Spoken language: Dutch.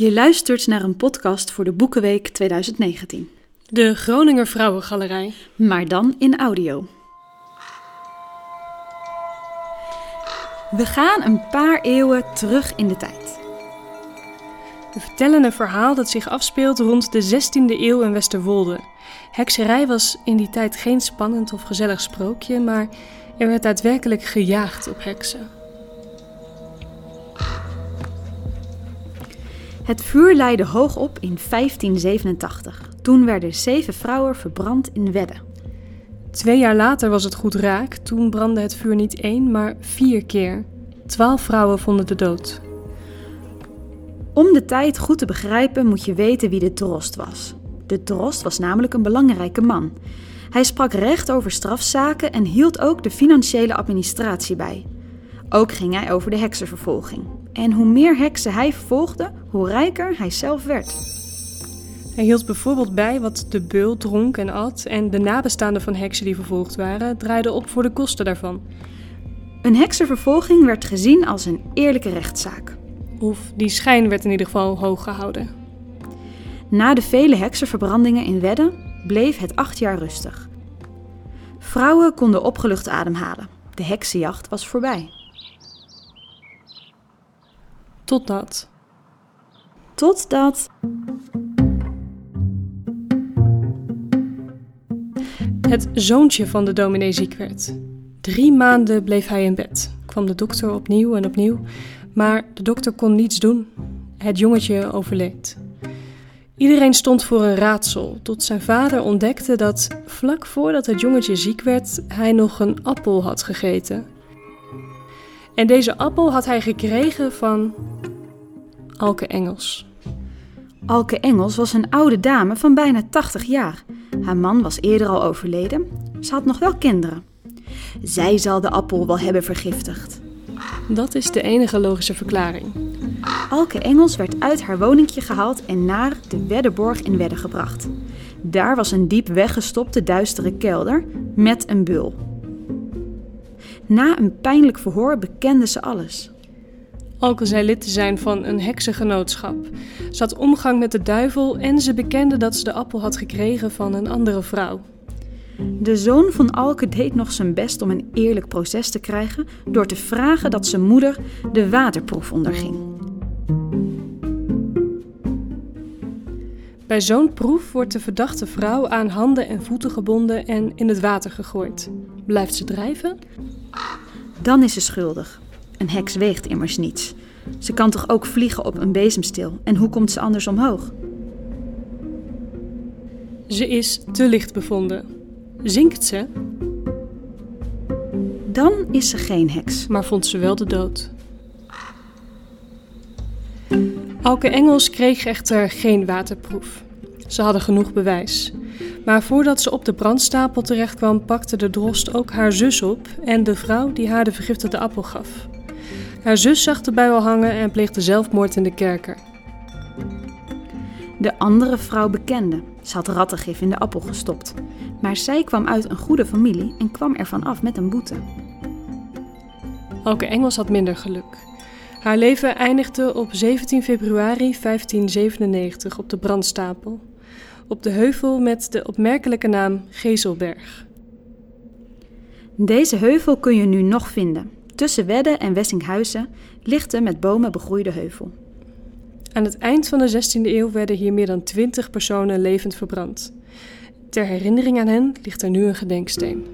Je luistert naar een podcast voor de Boekenweek 2019. De Groninger Vrouwengalerij. Maar dan in audio. We gaan een paar eeuwen terug in de tijd. We vertellen een verhaal dat zich afspeelt rond de 16e eeuw in Westerwolde. Hekserij was in die tijd geen spannend of gezellig sprookje, maar er werd daadwerkelijk gejaagd op heksen. Het vuur leidde hoog op in 1587. Toen werden zeven vrouwen verbrand in Wedde. Twee jaar later was het goed raak. Toen brandde het vuur niet één, maar vier keer. Twaalf vrouwen vonden de dood. Om de tijd goed te begrijpen moet je weten wie de drost was. De drost was namelijk een belangrijke man. Hij sprak recht over strafzaken en hield ook de financiële administratie bij. Ook ging hij over de heksenvervolging. En hoe meer heksen hij vervolgde, hoe rijker hij zelf werd. Hij hield bijvoorbeeld bij wat de beul dronk en at, en de nabestaanden van heksen die vervolgd waren draaiden op voor de kosten daarvan. Een heksenvervolging werd gezien als een eerlijke rechtszaak. Of die schijn werd in ieder geval hoog gehouden. Na de vele heksenverbrandingen in Wedde bleef het acht jaar rustig. Vrouwen konden opgelucht ademhalen. De heksenjacht was voorbij. Totdat. Totdat. Het zoontje van de dominee ziek werd. Drie maanden bleef hij in bed. Kwam de dokter opnieuw en opnieuw, maar de dokter kon niets doen. Het jongetje overleed. Iedereen stond voor een raadsel, tot zijn vader ontdekte dat vlak voordat het jongetje ziek werd, hij nog een appel had gegeten. En deze appel had hij gekregen van Alke Engels. Alke Engels was een oude dame van bijna 80 jaar. Haar man was eerder al overleden. Ze had nog wel kinderen. Zij zal de appel wel hebben vergiftigd. Dat is de enige logische verklaring. Alke Engels werd uit haar woningje gehaald en naar de Wedderborg in Wedde gebracht. Daar was een diep weggestopte duistere kelder met een bul. Na een pijnlijk verhoor bekende ze alles. Alke zei lid te zijn van een heksengenootschap. Ze had omgang met de duivel en ze bekende dat ze de appel had gekregen van een andere vrouw. De zoon van Alke deed nog zijn best om een eerlijk proces te krijgen door te vragen dat zijn moeder de waterproef onderging. Bij zo'n proef wordt de verdachte vrouw aan handen en voeten gebonden en in het water gegooid. Blijft ze drijven? Dan is ze schuldig. Een heks weegt immers niets. Ze kan toch ook vliegen op een bezemstil? En hoe komt ze anders omhoog? Ze is te licht bevonden. Zinkt ze? Dan is ze geen heks. Maar vond ze wel de dood. Alke Engels kreeg echter geen waterproef. Ze hadden genoeg bewijs. Maar voordat ze op de brandstapel terechtkwam, pakte de drost ook haar zus op en de vrouw die haar de vergiftigde appel gaf. Haar zus zag de al hangen en pleegde zelfmoord in de kerker. De andere vrouw bekende. Ze had rattengif in de appel gestopt. Maar zij kwam uit een goede familie en kwam ervan af met een boete. Alke Engels had minder geluk. Haar leven eindigde op 17 februari 1597 op de brandstapel. Op de heuvel met de opmerkelijke naam Gezelberg. Deze heuvel kun je nu nog vinden. Tussen Wedde en Wessinghuizen ligt de met bomen begroeide heuvel. Aan het eind van de 16e eeuw werden hier meer dan 20 personen levend verbrand. Ter herinnering aan hen ligt er nu een gedenksteen.